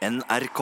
NRK.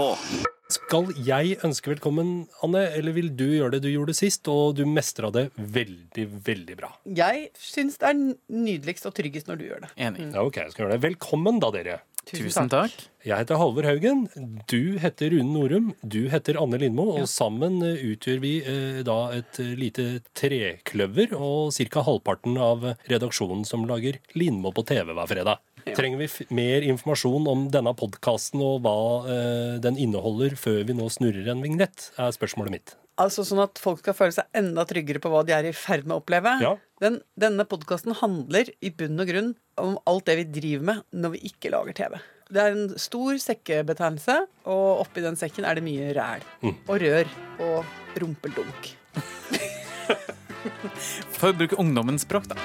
Skal jeg ønske velkommen, Anne, eller vil du gjøre det du gjorde sist, og du mestra det veldig, veldig bra? Jeg syns det er nydeligst og tryggest når du gjør det. Enig. Ja, ok, jeg skal gjøre det. Velkommen da, dere. Tusen takk. Jeg heter Halvor Haugen, du heter Rune Norum, du heter Anne Lindmo, og sammen eh, utgjør vi eh, da et eh, lite trekløver og ca. halvparten av redaksjonen som lager Lindmo på TV hver fredag. Trenger vi f mer informasjon om denne podkasten og hva eh, den inneholder, før vi nå snurrer en vignett, er spørsmålet mitt. Altså Sånn at folk skal føle seg enda tryggere på hva de er i ferd med å oppleve. Ja. Den, denne podkasten handler i bunn og grunn om alt det vi driver med når vi ikke lager TV. Det er en stor sekkebetegnelse, og oppi den sekken er det mye ræl. Og rør og rumpeldunk. For å bruke ungdommens språk, da.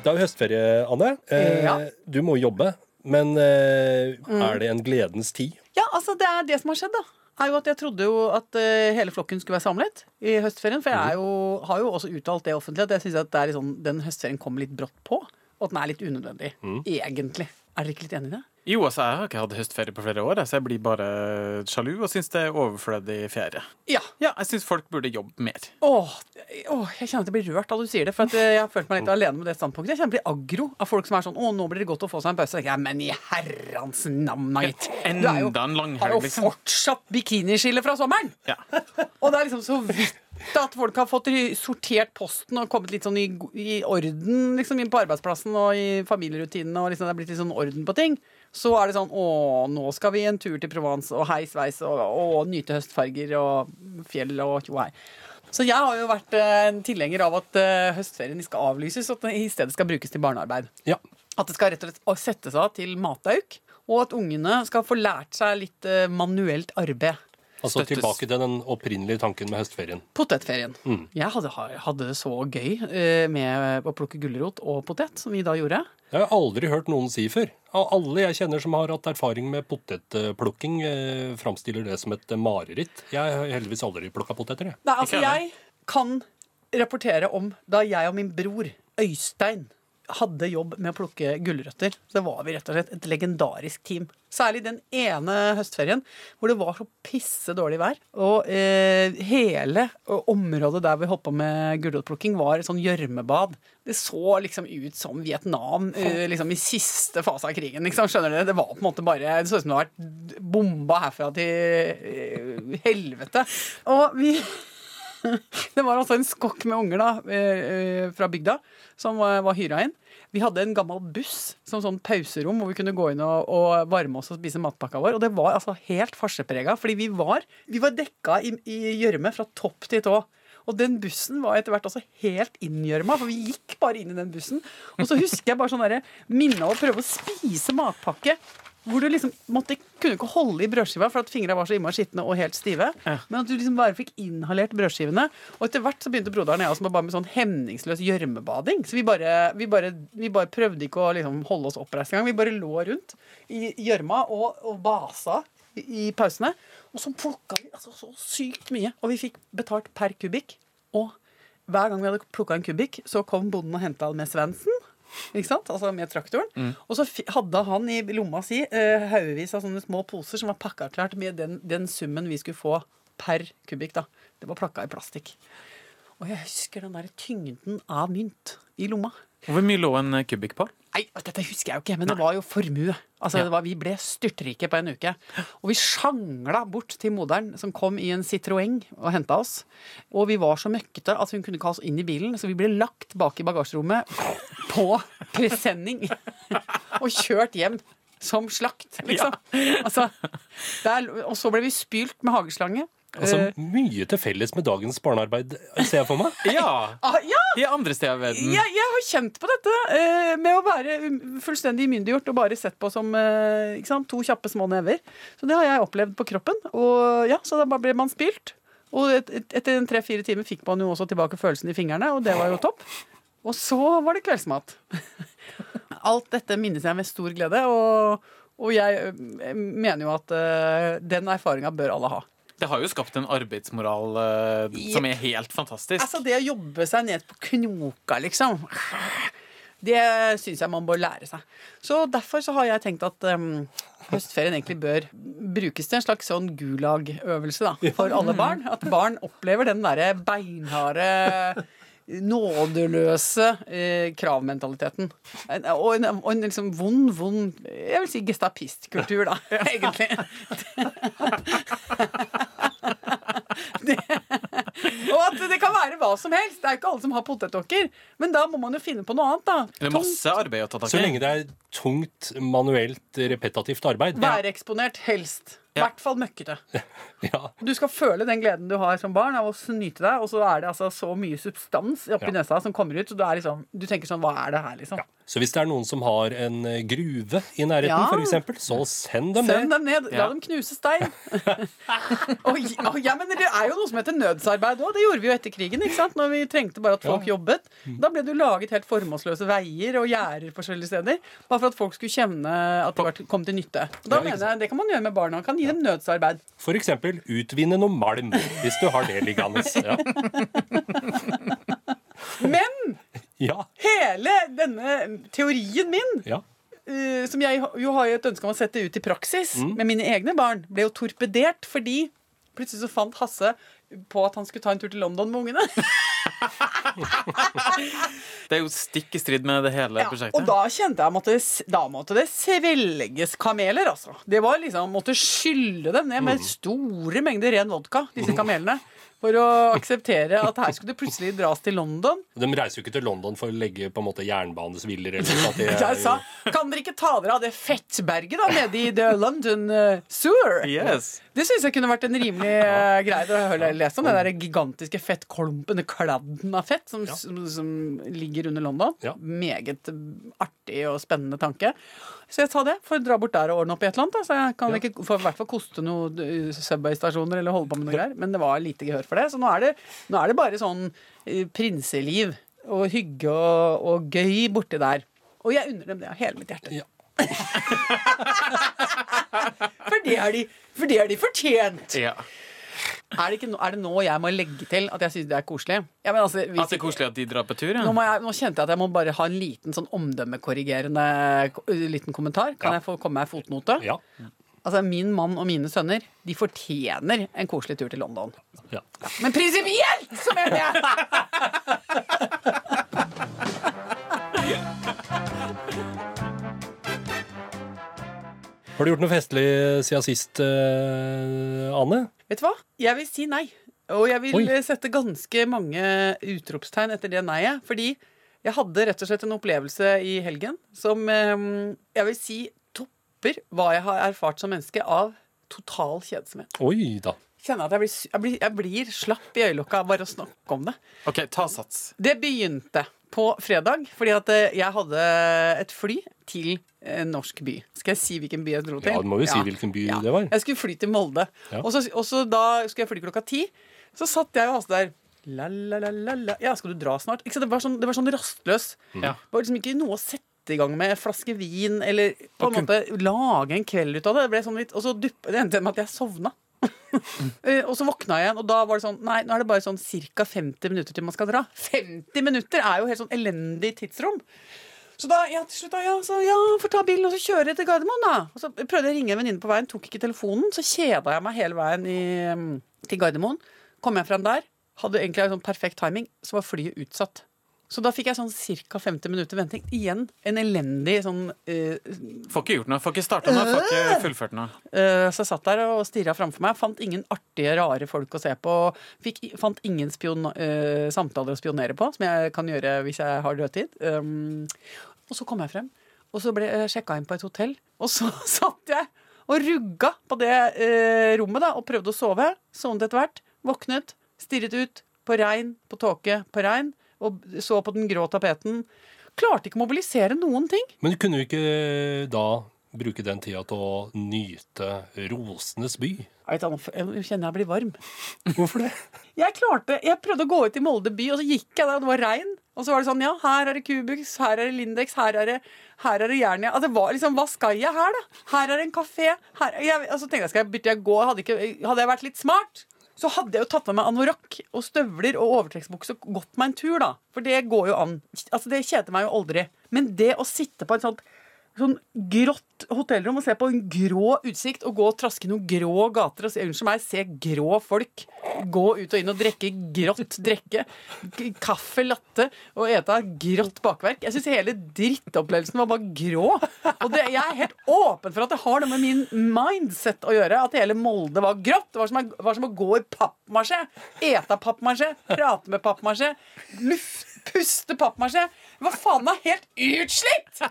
Det er jo høstferie, Anne. Eh, Ja. Du må jobbe, men eh, er det en gledens tid? Ja, altså det er det som har skjedd, da. Er jo at Jeg trodde jo at eh, hele flokken skulle være samlet i høstferien. For jeg er jo, har jo også uttalt det offentlig at jeg syns at sånn, den høstferien kommer litt brått på. Og at den er litt unødvendig. Egentlig. Er dere ikke litt enig i det? Jo, altså, jeg har ikke hatt høstferie på flere år, så jeg blir bare sjalu og syns det er overflødig ferie. Ja. Ja, jeg syns folk burde jobbe mer. Åh, åh, jeg kjenner at jeg blir rørt da du sier det. For at eh, jeg har følt meg litt alene med det standpunktet. Jeg kjenner jeg blir aggro av folk som er sånn Å, nå blir det godt å få seg en pause. Ja, men i herrens navn, gitt. Enda en har jo liksom. fortsatt bikiniskille fra sommeren! Ja. Og det er liksom så vidt at folk har fått sortert posten og kommet litt sånn i, i orden liksom inn på arbeidsplassen og i familierutinene, og liksom det er blitt litt sånn orden på ting. Så er det sånn Å, nå skal vi en tur til Provence og hei sveis og, og nyte høstfarger og fjell og tjo hei. Så jeg har jo vært eh, en tilhenger av at eh, høstferien skal avlyses, og at den i stedet skal brukes til barnearbeid. Ja. At det skal rett og slett settes av til matauk, og at ungene skal få lært seg litt eh, manuelt arbeid. Altså Støttes. tilbake til den opprinnelige tanken med høstferien. Potetferien. Jeg hadde, hadde det så gøy eh, med å plukke gulrot og potet, som vi da gjorde. Jeg har aldri hørt noen si før. Alle jeg kjenner som har hatt erfaring med potetplukking, eh, framstiller det som et mareritt. Jeg har heldigvis aldri plukka poteter, jeg. Nei, altså, jeg kan rapportere om da jeg og min bror Øystein hadde jobb med å plukke gulrøtter. Så var vi rett og slett et legendarisk team. Særlig den ene høstferien hvor det var så pisse dårlig vær. Og eh, hele området der vi holdt på med gulrotplukking, var et sånn gjørmebad. Det så liksom ut som Vietnam eh, liksom i siste fase av krigen. Liksom, skjønner dere? Det var på en måte bare Det så ut som det hadde vært bomba herfra til eh, helvete. Og vi det var altså en skokk med unger da, eh, eh, fra bygda som var, hyra inn. Vi hadde en gammel buss som sånn pauserom hvor vi kunne gå inn og, og varme oss og spise matpakka vår. Og det var altså helt farseprega, fordi vi var, vi var dekka i gjørme fra topp til tå. Og den bussen var etter hvert også helt inngjørma, for vi gikk bare inn i den bussen. Og så husker jeg bare sånn minnet minne å prøve å spise matpakke. Hvor du liksom måtte, kunne ikke holde i brødskiva for at fingra var så innmari skitne og helt stive. Men at du liksom bare fikk inhalert brødskivene. Og etter hvert så begynte broderen og jeg også med bare med sånn hemningsløs gjørmebading. Så vi bare, vi, bare, vi bare prøvde ikke å liksom holde oss oppreist engang. Vi bare lå rundt i gjørma og, og basa i, i pausene. Og så plukka vi altså så sykt mye. Og vi fikk betalt per kubikk. Og hver gang vi hadde plukka en kubikk, så kom bonden og henta med Svendsen. Ikke sant? Altså med traktoren. Og så hadde han i lomma si eh, haugevis av sånne små poser som var pakka klart med den, den summen vi skulle få per kubikk. da. Det var plakka i plastikk. Og jeg husker den der tyngden av mynt i lomma. Hvor mye lå en kubikk på? Nei, dette husker jeg jo ikke, men det var jo formue. Altså, Ja. det var, vi ble styrtrike på en uke. Og vi sjangla bort til moderen, som kom i en Citroën og henta oss. Og vi var så møkkete at hun kunne ikke ha oss inn i bilen, så vi ble lagt bak i bagasjerommet på presenning og kjørt hjem. Som slakt, liksom. Altså, der, og så ble vi spylt med hageslange. Altså, Eh, Mye til felles med dagens barnearbeid, ser jeg for meg. Ja! ah, ja, I andre steder i verden. jeg, jeg har kjent på dette eh, med å være um, fullstendig umyndiggjort og bare sett på som eh, ikke sant, to kjappe små never. Så det har jeg opplevd på kroppen. Og ja, Så da bare ble man spilt. Og et, et, etter en tre-fire timer fikk man jo også tilbake følelsen i fingrene, og det var jo topp. Og så var det kveldsmat. Alt dette minnes jeg med stor glede, og, og jeg eh, mener jo at den erfaringa bør alle ha. Det har jo skapt en arbeidsmoral eh, som er helt fantastisk. Altså det å jobbe seg ned på knoka, liksom. Det syns jeg man bør lære seg. Så derfor så har jeg tenkt at um, høstferien egentlig bør brukes til en slags sånn gulag-øvelse da, for alle barn. At barn opplever den derre beinharde nådeløse eh, kravmentaliteten. En- Og en, og en liksom vond, vond Jeg vil si gestapistkultur, da, egentlig. det, og at det kan være hva som helst. Det er jo ikke alle som har potetåker. Men da må man jo finne på noe annet, da. Det er masse arbeid å ta tak Så lenge det er tungt, manuelt, repetativt arbeid. Væreksponert, helst. I Ja. hvert fall møkkete. Ja. Du skal føle den gleden du har som barn av å snyte deg, og så er det altså så mye substans oppi Ja. nesa som kommer ut, så du, er liksom, du tenker sånn Hva er det her, liksom? Ja. Så hvis det er noen som har en eh, gruve i nærheten, Ja. for eksempel, så send dem Send det. dem ned. La Ja. dem knuse stein. og, og, ja, men det er jo noe som heter nødsarbeid òg. Det gjorde vi jo etter krigen. ikke sant? Når vi trengte bare at folk Ja. jobbet. Da ble det jo laget helt formålsløse veier og gjerder forskjellige steder. Bare for at folk skulle kjenne at det kom til nytte. Da Ja, mener jeg, Det kan man gjøre med barna. Man Kan gi dem nødsarbeid. For eksempel utvinne noe malm, hvis du har det liggende. Ja. Men Ja. hele denne teorien min ja. uh, som jeg jo har jo et ønske om å sette ut i praksis Mm. med mine egne barn, ble jo torpedert fordi plutselig så fant Hasse på at han skulle ta en tur til London med ungene. Det er jo stikk i strid med det hele Ja, prosjektet. og da kjente jeg måtte, da måtte det svelges kameler, altså. Det var liksom, Måtte skylle dem ned Mm. med store mengder ren vodka, disse kamelene. For å akseptere at her skulle det plutselig dras til London. De reiser jo ikke til London for å legge på en måte jernbanesviller eller noe. er Jeg sa kan dere ikke ta dere av det fettberget da nede i The London uh, Sewer? Yes. Det syns jeg kunne vært en rimelig uh, greie å høre- lese om. Den der gigantiske fettklumpen, den kladden av fett som, som, som ligger under London. Ja. Meget artig og spennende tanke. Så jeg tar det for å dra bort der og ordne opp i et eller annet. Da. Så jeg kan Ja. ikke for, i hvert fall koste noen uh, Subway-stasjoner eller holde på med noe greier. Men det var lite gehør for det. Så nå er det, nå er det bare sånn uh, prinseliv og hygge og, og gøy borti der. Og jeg unner dem det av hele mitt hjerte. Ja. For det har de, for det er de fortjent! Ja. Er det, ikke, er det nå jeg må legge til at jeg syns det er koselig? Ja, men altså, hvis At det er koselig at de drar på tur, ja. Nå, må jeg, nå kjente jeg at jeg må bare ha en liten sånn omdømmekorrigerende liten kommentar. Kan Ja. jeg få komme med en fotnote? Ja. Altså, Min mann og mine sønner de fortjener en koselig tur til London. ja. Men prinsipielt så mener jeg! Har du gjort noe festlig siden sist, eh, Anne? Vet du hva? Jeg vil si nei. Og jeg vil Oi. sette ganske mange utropstegn etter det nei-et. Fordi jeg hadde rett og slett en opplevelse i helgen som eh, jeg vil si topper hva jeg har erfart som menneske av total kjedsomhet. Oi da. Kjenner at jeg blir, jeg blir, jeg blir slapp i øyelokka av bare å snakke om det. OK, ta sats. Det begynte på fredag, fordi at eh, jeg hadde et fly til en norsk by. Skal jeg si hvilken by jeg dro til? Ja, du må jo si hvilken by det var. Jeg skulle fly til Molde. Ja. Og, så, og så da skulle jeg fly klokka ti. Så satt jeg og altså der la, la, la, la, la. Ja, skal du dra snart? Ikke, sant? det, var sånn, det var sånn rastløs. Ja. Det var liksom ikke noe å sette i gang med. Flaske vin, eller på en måte lage en kveld ut av det. Det ble sånn litt, og så dupp, det endte med at jeg sovna. Eh, og så våkna jeg igjen, og da var det sånn Nei, nå er det bare sånn ca. 50 minutter til man skal dra. 50 minutter er jo helt sånn elendig tidsrom. Så da, ja, til slutt ja, så ja, får ta bilen og så kjøre til Gardermoen, da. Og så prøvde jeg å ringe en venninne på veien, tok ikke telefonen. Så kjeda jeg meg hele veien i, mm, til Gardermoen. Kom jeg frem der, hadde egentlig en sånn perfekt timing, så var flyet utsatt. Så da fikk jeg sånn ca. 50 minutter venting. Igjen en elendig sånn uh, Får ikke gjort noe. Får ikke starta noe. Får ikke fullført noe. Uh, Så jeg satt der og stirra framfor meg. Fant ingen artige, rare folk å se på. Fikk, fant ingen spion, uh, samtaler å spionere på, som jeg kan gjøre hvis jeg har dødtid. Um, og så kom jeg frem, og så ble jeg sjekka inn på et hotell. Og så satt jeg og rugga på det eh, rommet da, og prøvde å sove. Sovnet etter hvert. Våknet, stirret ut på regn, på tåke, på regn. Og så på den grå tapeten. Klarte ikke å mobilisere noen ting. Men kunne du ikke da bruke den tida til å nyte rosenes by? Jeg, vet, jeg kjenner jeg blir varm. Hvorfor det? Jeg klarte, jeg prøvde å gå ut i Molde by, og så gikk jeg der, og det var regn. Og så var det sånn, ja, her er det Kubus, her er det Lindex, her er det, her er det Jernia. Altså, det var liksom, hva skal jeg her, da? Her er det en kafé. Her, jeg, og så tenkte jeg, skal jeg bytte jeg gå? Hadde, ikke, hadde jeg vært litt smart, så hadde jeg jo tatt med meg anorakk og støvler og overtrekksbukse og gått meg en tur, da. For det går jo an. Altså, det kjeder meg jo aldri. Men det å sitte på et sånt sånn grått hotellrom og se på en grå utsikt og gå og traske noen grå gater og se, unnskyld meg, se grå folk gå ut og inn og drikke grått drikke, kaffe latte og ete grått bakverk Jeg syns hele drittopplevelsen var bare grå. Og det, jeg er helt åpen for at det har noe med min mindset å gjøre. At hele Molde var grått. Det var som, var som å gå i pappmasjé. Ete pappmasjé, prate med pappmasjé, puste pappmasjé. Hva faen er helt utslitt!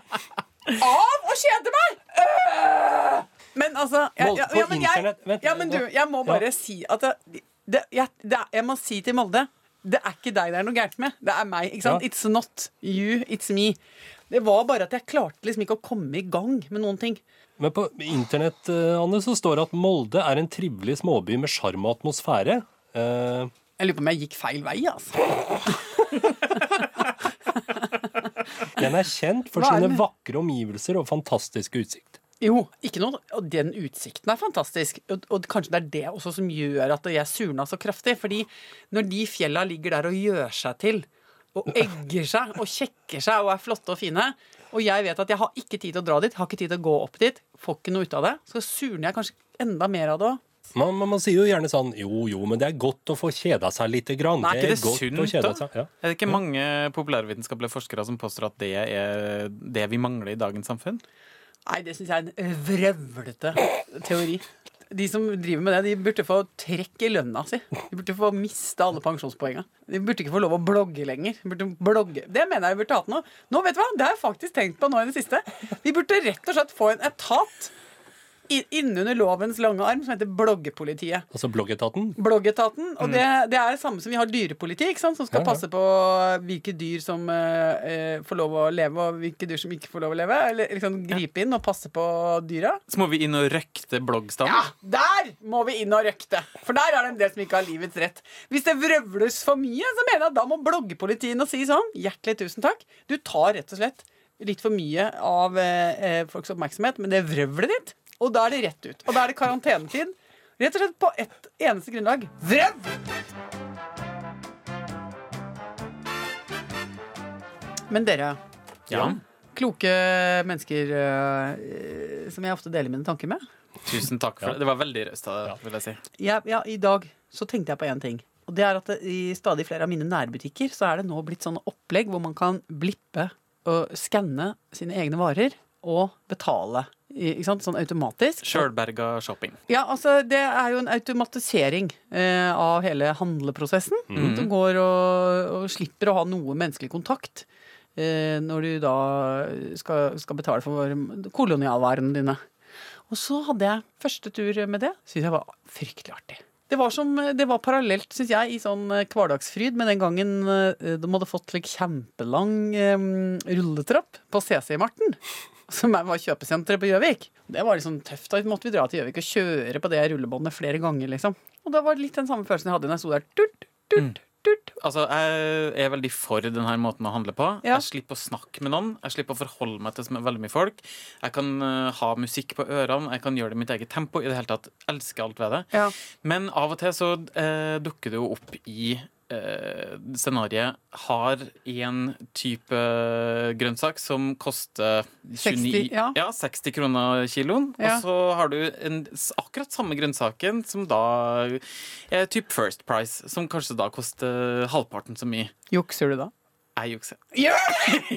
Av å kjede meg! Øh! Men altså jeg, ja, ja, men jeg, ja, men du, jeg må bare si at det, det, jeg, det, jeg må si til Molde det er ikke deg det er noe gærent med. Det er meg. ikke sant? It's not you, it's me. Det var bare at jeg klarte liksom ikke å komme i gang med noen ting. Men på internett eh, Anne, så står det at Molde er en trivelig småby med sjarm og atmosfære. Eh, Jeg lurer på om jeg gikk feil vei, altså. den er kjent for sine vakre omgivelser og fantastiske utsikt. Jo, ikke noe. Og den utsikten er fantastisk. Og, og kanskje det er det også som gjør at jeg surna så kraftig. Fordi når de fjella ligger der og gjør seg til, og egger seg og kjekker seg og er flotte og fine, og jeg vet at jeg har ikke tid til å dra dit, har ikke tid til å gå opp dit, får ikke noe ut av det, så surner jeg kanskje enda mer av det òg. Man, man, man sier jo gjerne sånn Jo, jo, men det er godt å få kjeda seg lite grann. Nei, er ikke det godt å sunt, da? seg. Ja. Er det ikke mange populærvitenskapelige forskere som påstår at det er det vi mangler i dagens samfunn? Nei, det syns jeg er en vrøvlete teori. De som driver med det, de burde få trekk i lønna si. De burde få miste alle pensjonspoengene. De burde ikke få lov å blogge lenger. De burde blogge. Det mener jeg vi burde hatt nå. Nå, vet du hva? Det har jeg faktisk tenkt på nå i det siste. Vi burde rett og slett få en etat innunder lovens lange arm som heter Bloggepolitiet. Altså bloggetaten. Bloggetaten. Og det, det er det samme som vi har dyrepoliti, som skal Ja, ja. passe på hvilke dyr som eh, eh, får lov å leve, og hvilke dyr som ikke får lov å leve. Eller liksom gripe inn og passe på dyra. Så må vi inn og røkte bloggstand. Ja, der må vi inn og røkte! For der er det en del som ikke har livets rett. Hvis det vrøvles for mye, så mener jeg at da må bloggepolitiet inn og si sånn Hjertelig tusen takk. Du tar rett og slett litt for mye av eh, eh, folks oppmerksomhet men det vrøvlet ditt, og da er det rett ut. Og da er det karantenetid. Rett og slett på ett eneste grunnlag. Vrøv! Men dere, Ja. kloke mennesker eh, som jeg ofte deler mine tanker med. Tusen takk for Ja. det. Det var veldig raust av deg, vil jeg si. Ja, ja, I dag så tenkte jeg på én ting. Og det er at det, I stadig flere av mine nærbutikker så er det nå blitt sånne opplegg hvor man kan blippe og skanne sine egne varer og betale. I- Ikke sant? Sånn automatisk. Sjølberga shopping. Ja, altså Det er jo en automatisering eh, av hele handleprosessen. Du går og, og slipper å ha noe menneskelig kontakt eh, når du da skal, skal betale for kolonialvarene dine. Og så hadde jeg første tur med det. Syns jeg var fryktelig artig. Det var, som, det var parallelt, syns jeg, i sånn eh, hverdagsfryd med den gangen eh, de hadde fått like, kjempelang eh, rulletrapp på CC-Marten. Som var kjøpesenteret på Gjøvik. Det var liksom tøft. Da måtte vi dra til Gjøvik og kjøre på det rullebåndet flere ganger. liksom. Og da var det litt den samme følelsen jeg hadde når jeg sto der. Turt, turt, turt. Altså, Jeg er veldig for denne måten å handle på. Ja. Jeg slipper å snakke med noen. Jeg slipper å forholde meg til veldig mye folk. Jeg kan uh, ha musikk på ørene, jeg kan gjøre det i mitt eget tempo. I det hele tatt elsker alt ved det. Ja. Men av og til så uh, dukker det jo opp i eh, scenarioet har en type grønnsak som koster 29, 60, ja. 60 kroner kiloen. Ja. Og så har du en, akkurat samme grønnsaken som da er type First Price, som kanskje da koster halvparten så mye. Jukser du da? Jeg jukser. Yeah!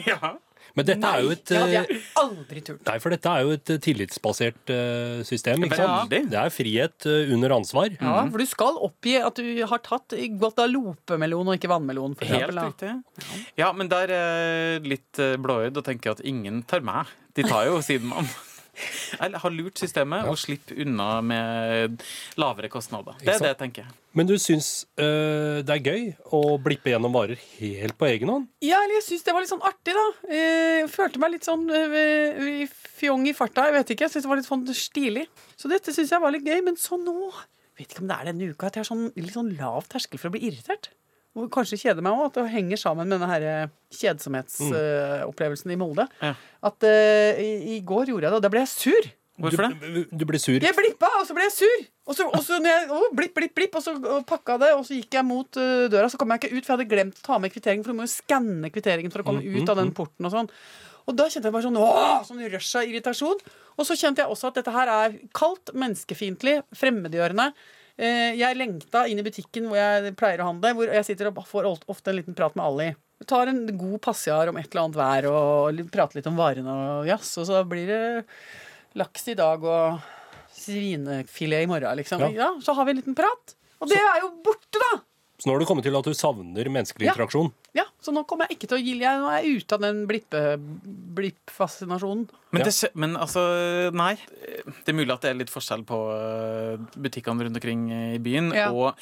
Ja. Men dette er jo et det hadde eh, jeg aldri turt. Nei, for dette er jo et eh, tillitsbasert eh, system. ikke sant? Ja. Det er frihet eh, under ansvar. Ja, For du skal oppgi at du har tatt guatalope-melon og ikke vannmelon. For Helt riktig. Ja, men der er litt eh, blåøyd og tenker at ingen tar meg. De tar jo sidemann. Jeg har lurt systemet og slipper unna med lavere kostnader. Det er det jeg tenker. Men du syns øh, det er gøy å blippe gjennom varer helt på egen hånd? Ja, eller jeg syns det var litt sånn artig, da. Eh, Jeg følte meg litt sånn øh, i fjong i farta. Jeg vet ikke, jeg syns det var litt sånn stilig. Så dette syns jeg var litt gøy. Men så nå Vet ikke om det er denne uka at jeg har sånn, litt sånn lav terskel for å bli irritert. Og kanskje kjeder meg òg, at det henger sammen med denne her mm. kjedsomhetsopplevelsen i Molde. Ja. At uh, i, i går gjorde jeg det, og da ble jeg sur. Hvorfor det? Du, du ble sur. Jeg blippa, og så ble jeg sur. Og så, og så når jeg, oh, blipp, blipp, blipp, og så og pakka det, og så gikk jeg mot uh, døra. Så kom jeg ikke ut, for jeg hadde glemt å ta med kvitteringen. For du må jo skanne kvitteringen for å komme ut av den porten og sånn. Og da kjente jeg bare sånn, åh, sånn rush av irritasjon. Og så kjente jeg også at dette her er kaldt, menneskefiendtlig, fremmedgjørende. Eh, Jeg lengta inn i butikken hvor jeg pleier å handle, hvor jeg sitter og får ofte en liten prat med Ali. Jeg tar en god passiar om et eller annet vær og prater litt om varene og jazz, og så blir det laks i dag og svinefilet i morgen, liksom. Ja. Ja. så har vi en liten prat. Og det er jo borte, da! Så nå har du kommet til at du savner menneskelig Ja. interaksjon. Ja, Så nå kommer jeg ikke til å gi jeg, Nå er jeg ute av den blipp-fascinasjonen. Men, Ja. men altså, nei. Det er mulig at det er litt forskjell på eh, butikkene rundt omkring i byen. Ja. Og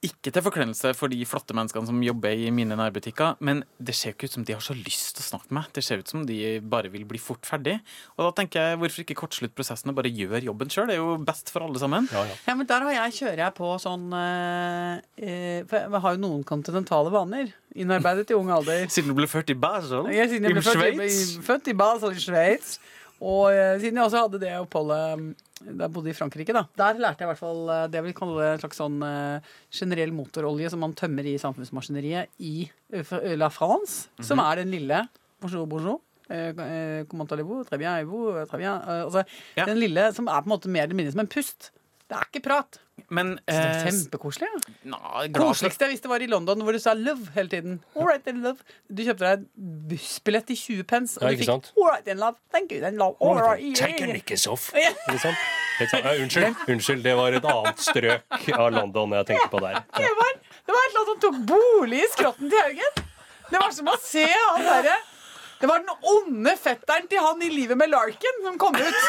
ikke til forkleinelse for de flotte menneskene som jobber i mine nærbutikker, men det ser ikke ut som de har så lyst til å snakke med meg. Det ser ut som de bare vil bli fort ferdig. Og da tenker jeg, hvorfor ikke kortslutte prosessen og bare gjøre jobben sjøl? Det er jo best for alle sammen. Ja, ja. Ja, men der har jeg, kjører jeg på sånn eh, eh, For jeg har jo noen kontinentale vaner. Innarbeidet i ung alder. Siden du ble født i Basel, Ja, siden jeg ble i født i, Sveits. født i Basel i Sveits. Og eh, siden jeg også hadde det oppholdet jeg bodde i Frankrike, da. Der lærte jeg i hvert fall eh, det jeg vil kalle en slags sånn eh, generell motorolje som man tømmer i samfunnsmaskineriet i La France, mm France. Som er den lille Bonjour, bonjour. Eh, eh, Comment allez-vous? Très bien, vous? Très bien. Eh, altså, Ja. Den lille som er på en måte mer eller mindre som en pust. Det er ikke prat. Men eh, Kjempekoselig. Ja. Nei, glad for- Koseligste jeg visste, var i London, hvor du sa 'love' hele tiden. All right then, love. Du kjøpte deg bussbillett i 20 pence, og Ja, du ikke fikk sant? 'all right then, love'. Thank you then, love. All right, yeah. Take your knickers off. Ja. Ikke sant? Helt sant. Ja, unnskyld, unnskyld, det var et annet strøk av London jeg tenkte på der. Det var, det var et eller annet som tok bolig i skrotten til Haugen. Det var som å se han derre Det var den onde fetteren til han i Livet med Larkin som kom ut.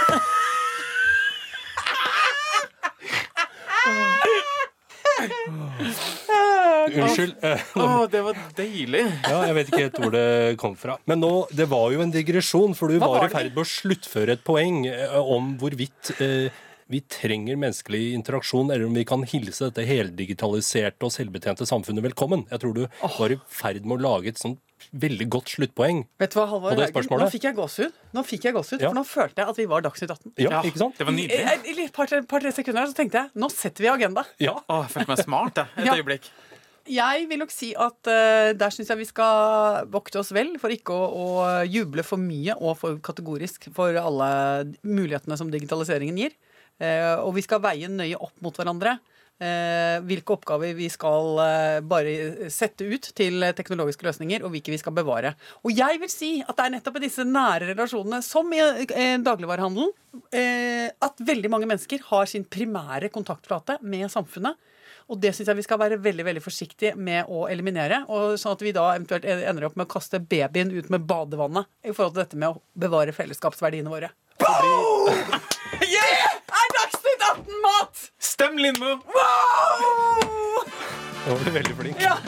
Unnskyld. eh, Å, det var deilig. Ja, jeg vet ikke helt hvor det kom fra. Men nå, det var jo en digresjon, for du Hva var i ferd med å sluttføre et poeng eh, om hvorvidt eh, vi trenger menneskelig interaksjon, eller om vi kan hilse dette heldigitaliserte og selvbetjente samfunnet velkommen. Jeg tror du var i ferd med å lage et sånt veldig godt sluttpoeng. Vet du hva, Halvor Og det spørsmålet? Nå fikk jeg gåsehud. Nå fikk jeg gåsehud, Ja. For nå følte jeg at vi var Dagsnytt 18. Ja, Ja, ikke sant? Det var nydelig. i, et par-tre par, sekunder så tenkte jeg nå setter vi agenda. Ja. Å, jeg følte meg smart, jeg. Et Ja. øyeblikk. Jeg vil nok si at uh, der syns jeg vi skal vokte oss vel for ikke å, å juble for mye og for kategorisk for alle mulighetene som digitaliseringen gir. Uh, og vi skal veie nøye opp mot hverandre. eh, hvilke oppgaver vi skal bare sette ut til teknologiske løsninger, og hvilke vi skal bevare. Og jeg vil si at det er nettopp i disse nære relasjonene, som i eh, dagligvarehandelen, eh, at veldig mange mennesker har sin primære kontaktflate med samfunnet. Og det syns jeg vi skal være veldig veldig forsiktige med å eliminere. Og sånn at vi da eventuelt ender opp med å kaste babyen ut med badevannet i forhold til dette med å bevare fellesskapsverdiene våre. Boom! Yeah! Er Dagsnytt 18-mat! Stem, Lindmo! Wow! Nå var du veldig flink. Ja.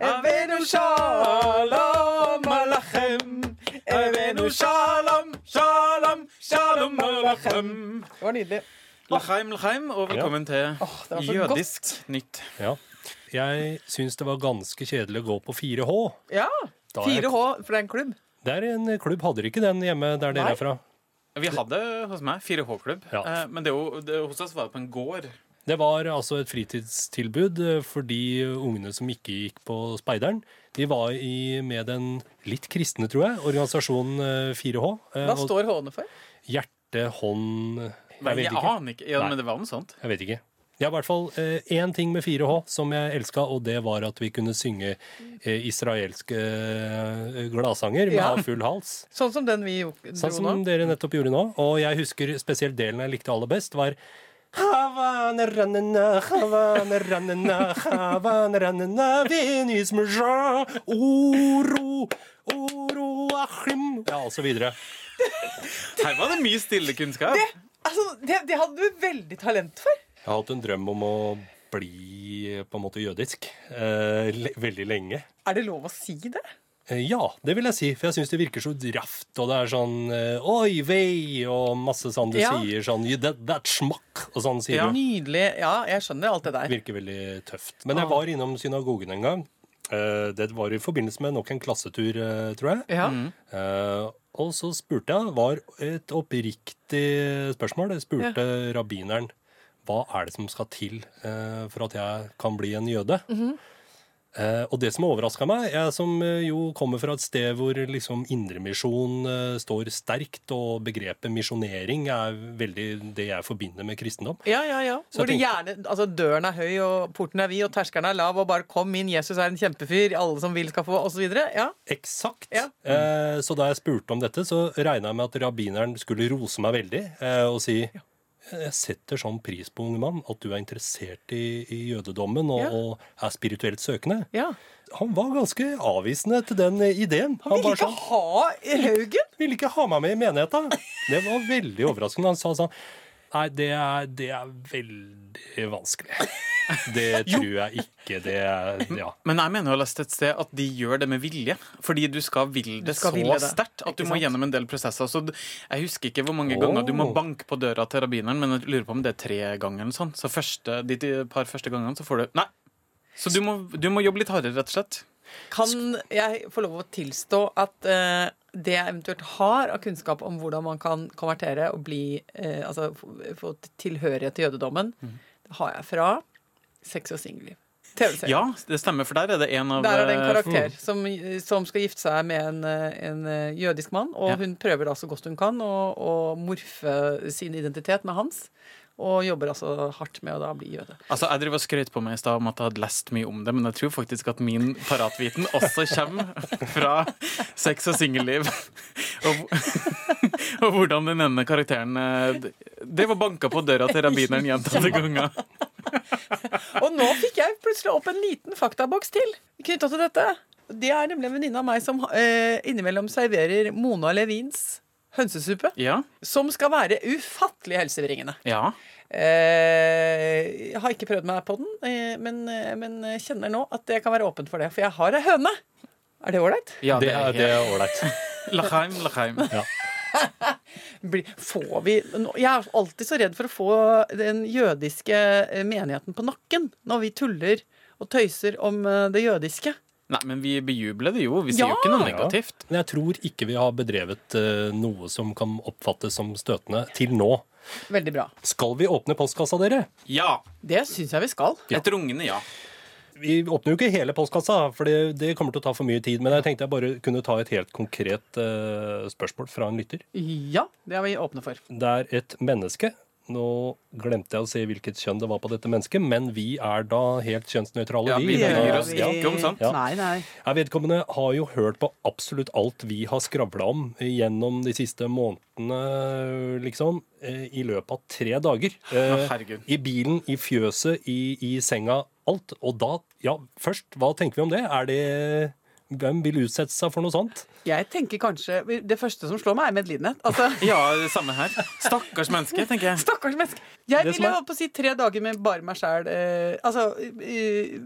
Avenu shalom alachem. Det var nydelig. Lachem, Lachem, og velkommen til oh, Jødisk godt. Nytt. Ja. Jeg syns det var ganske kjedelig å gå på 4H. Ja. Da er jeg- 4H, for det er en klubb. Det er en klubb. Hadde dere ikke den hjemme der dere Nei. er fra? Vi hadde hos meg 4H-klubb, Ja. eh, men det det, hos oss var det på en gård. Det var altså et fritidstilbud eh, for de ungene som ikke gikk på Speideren. De var i, med den litt kristne, tror jeg, organisasjonen eh, 4H. eh, Hva står H-ene for? Hjerte, hånd Jeg, Jeg vet ikke. aner ikke. Ja, Nei. men det var noe sånt. Jeg vet ikke. Er i hvert fall én ting med 4H som jeg elska, og det var at vi kunne synge eh, israelske eh, gladsanger med Ja. full hals. Sånn som den vi jo Sånn som nå. dere nettopp gjorde nå. Og jeg husker spesielt delen jeg likte aller best, var Havana rannena, Havana rannena, Havana oro, oro, achim Ja, og så videre. Her var det mye stille kunnskap. Altså, det, det hadde du veldig talent for. Jeg har hatt en drøm om å bli på en måte jødisk eh, le veldig lenge. Er det lov å si det? Eh, Ja, det vil jeg si, for jeg syns det virker så raft, og det er sånn eh, Oi vei, og masse sånn du Ja. sier sånn "You- That, that smakk, og sånn sier Ja. du. Nydelig. Ja, jeg skjønner alt det der. Virker veldig tøft. Men jeg var innom synagogen en gang. Eh, Det var i forbindelse med nok en klassetur, tror jeg. Ja. Eh, Og så spurte jeg, var et oppriktig spørsmål, jeg spurte rabbineren hva er det som skal til eh, for at jeg kan bli en jøde. Mhm. Eh, og det som overraska meg, jeg som eh, jo kommer fra et sted hvor liksom indremisjon eh, står sterkt, og begrepet misjonering er veldig det jeg forbinder med kristendom. Ja, ja, ja. Så Hvor det gjerne, altså Døren er høy, og porten er vid, og terskelen er lav, og bare 'kom inn, Jesus er en kjempefyr', alle som vil skal få, osv. Ja. Eksakt. Ja. Eh, så da jeg spurte om dette, så regna jeg med at rabbineren skulle rose meg veldig og si jeg setter sånn pris på, unge mann, at du er interessert i, i jødedommen og, Ja. og er spirituelt søkende. ja. Han var ganske avvisende til den ideen. Han ville ikke sånn, ha Haugen! ville ikke ha meg med i menigheta. Det var veldig overraskende. Han sa sånn Nei, det er, det er veldig vanskelig. Det tror jeg ikke det er Ja. Men jeg mener jo lest et sted at de gjør det med vilje. Fordi du skal ville det skal så sterkt at du må sant? gjennom en del prosesser. Så jeg husker ikke hvor mange oh. ganger du må banke på døra til rabbineren, men jeg lurer på om det er tre ganger eller sånn. Så første, de de par første gangene så får du Nei. Så du må, du må jobbe litt hardere, rett og slett. Kan jeg få lov å tilstå at eh, det jeg eventuelt har av kunnskap om hvordan man kan konvertere og bli eh, Altså få, tilhørighet til jødedommen, det har jeg fra Sex og singelliv. TV-serien. Ja, det stemmer, for der er det en av Der er det en eh, karakter som, som skal gifte seg med en, eh, en eh, jødisk mann, og Ja. hun prøver da så godt hun kan å, å morfe sin identitet med hans, og jobber altså hardt med å da bli jøde. Altså, Jeg driver og skrøt på meg i stad om at jeg hadde lest mye om det, men jeg tror faktisk at min paratviten også kommer fra sex og singelliv. Og, og hvordan den ene karakteren eh, Det var banka på døra til rabbineren gjentatte ganger. Og nå fikk jeg plutselig opp en liten faktaboks til knytta til dette. Det er nemlig en venninne av meg som eh, innimellom serverer Mona Levins hønsesuppe, Ja. som skal være ufattelig helsebringende. ja. Eh, jeg har ikke prøvd meg på den, eh, men, eh, men kjenner nå at jeg kan være åpent for det. For jeg har ei høne. Er det ålreit? ja Det er det er ålreit. Lachaim, lachaim. Ja. Får vi Jeg er alltid så redd for å få den jødiske eh, menigheten på nakken når vi tuller og tøyser om eh, det jødiske. Nei, men vi bejubler det jo. Vi sier jo ikke noe Ja. negativt. Men jeg tror ikke vi har bedrevet uh, noe som kan oppfattes som støtende til nå. Veldig bra. Skal vi åpne postkassa, dere? Ja. Det syns jeg vi skal. Etter ungene, ja. Vi åpner jo ikke hele postkassa, for det, det kommer til å ta for mye tid. Men jeg tenkte jeg bare kunne ta et helt konkret uh, spørsmål fra en lytter. Ja, det er vi åpne for. Det er et menneske. Nå glemte jeg å se hvilket kjønn det var på dette mennesket, men vi er da helt kjønnsnøytrale. Ja, vi Men, bryr oss ja. ikke om sånt. Ja. Nei, nei. Jeg Vedkommende har jo hørt på absolutt alt vi har skravla om gjennom de siste månedene, liksom, eh, i løpet av tre dager. Eh, herregud. I bilen, i fjøset, i, i senga, alt. Og da, ja, først, hva tenker vi om det? Er det Hvem vil utsette seg for noe sånt? Jeg tenker kanskje Det første som slår meg, er medlidenhet. Altså, Ja, det samme her. Stakkars menneske, tenker jeg. Stakkars menneske. Jeg Det ville er- holdt på å si tre dager med bare meg sjæl. Eh, altså eh,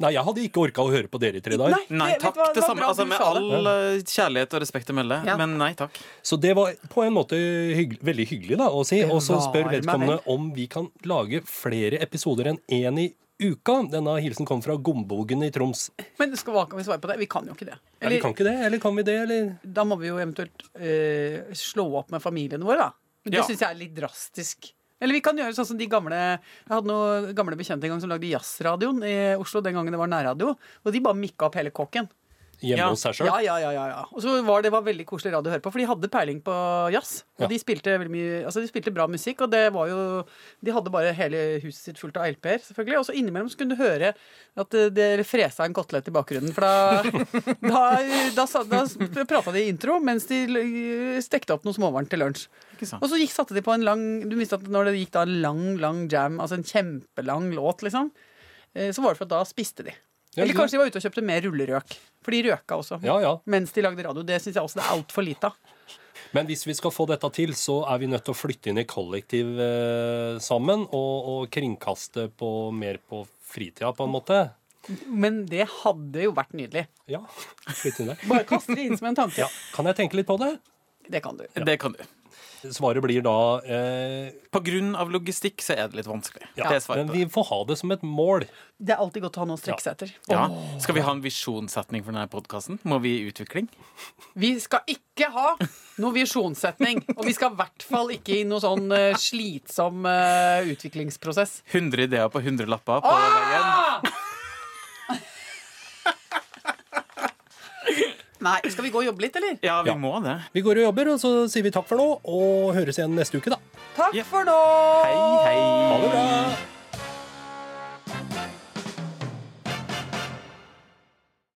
Nei, jeg hadde ikke orka å høre på dere i tre dager. Nei, Nei takk. hva, Det samme. Altså, med all det. eh, kjærlighet og respekt å melde, Ja. men nei takk. Så det var på en måte hyggelig, veldig hyggelig da, å si. Og så spør vedkommende om vi kan lage flere episoder enn én i uka. Denne hilsen kom fra Gombogen i Troms. Men skal, hva kan vi svare på det? Vi kan jo ikke det. Ja, vi kan ikke det, eller kan vi det, eller? Da må vi jo eventuelt øh, slå opp med familiene våre, da. Men det Ja. syns jeg er litt drastisk. Eller vi kan gjøre sånn som de gamle Jeg hadde noen gamle bekjente en gang som lagde jazzradioen i Oslo den gangen det var nærradio. Og de bare mikka opp hele kåken. Hjemme Ja. hos seg sjøl? Ja, ja, ja, ja, ja. Og så var det var veldig koselig radio å høre på, for de hadde peiling på jazz. Og Ja. de spilte veldig mye Altså de spilte bra musikk, og det var jo De hadde bare hele huset sitt fullt av LP-er, selvfølgelig. Og så innimellom så kunne du høre at det, det fresa en kotelett i bakgrunnen. For da Da, da, da, da prata de i intro mens de stekte opp noe småvarmt til lunsj. Og så gikk, satte de på en lang Du visste at når det gikk da en lang, lang jam, altså en kjempelang låt, liksom, eh, så var det for at da spiste de. Ja, Eller kanskje de var ute og kjøpte mer rullerøk. For de røka også Ja, ja. mens de lagde radio. Det syns jeg også det er altfor lite av. Men hvis vi skal få dette til, så er vi nødt til å flytte inn i kollektiv eh, sammen og, og kringkaste på, mer på fritida, på en måte. Men det hadde jo vært nydelig. Ja, flytte inn der. Bare kaste det inn som en tanke. Ja. Kan jeg tenke litt på det? Det kan du. Det kan du. Svaret blir da eh, På grunn av logistikk så er det litt vanskelig. ja, det Men vi får ha det som et mål. Det er alltid godt å ha noe å strekke seg etter. Ja. Skal vi ha en visjonssetning for denne podkasten? Må vi i utvikling? Vi skal ikke ha noe visjonssetning. Og vi skal i hvert fall ikke i noe sånn eh, slitsom eh, utviklingsprosess. 100 ideer på 100 lapper på Ah! veggen. Nei, skal vi gå og jobbe litt, eller? Ja, vi Ja. må det. Vi går og jobber, og så sier vi takk for nå, og høres igjen neste uke, da. Takk Ja. for nå! Hei, hei. Ha det bra!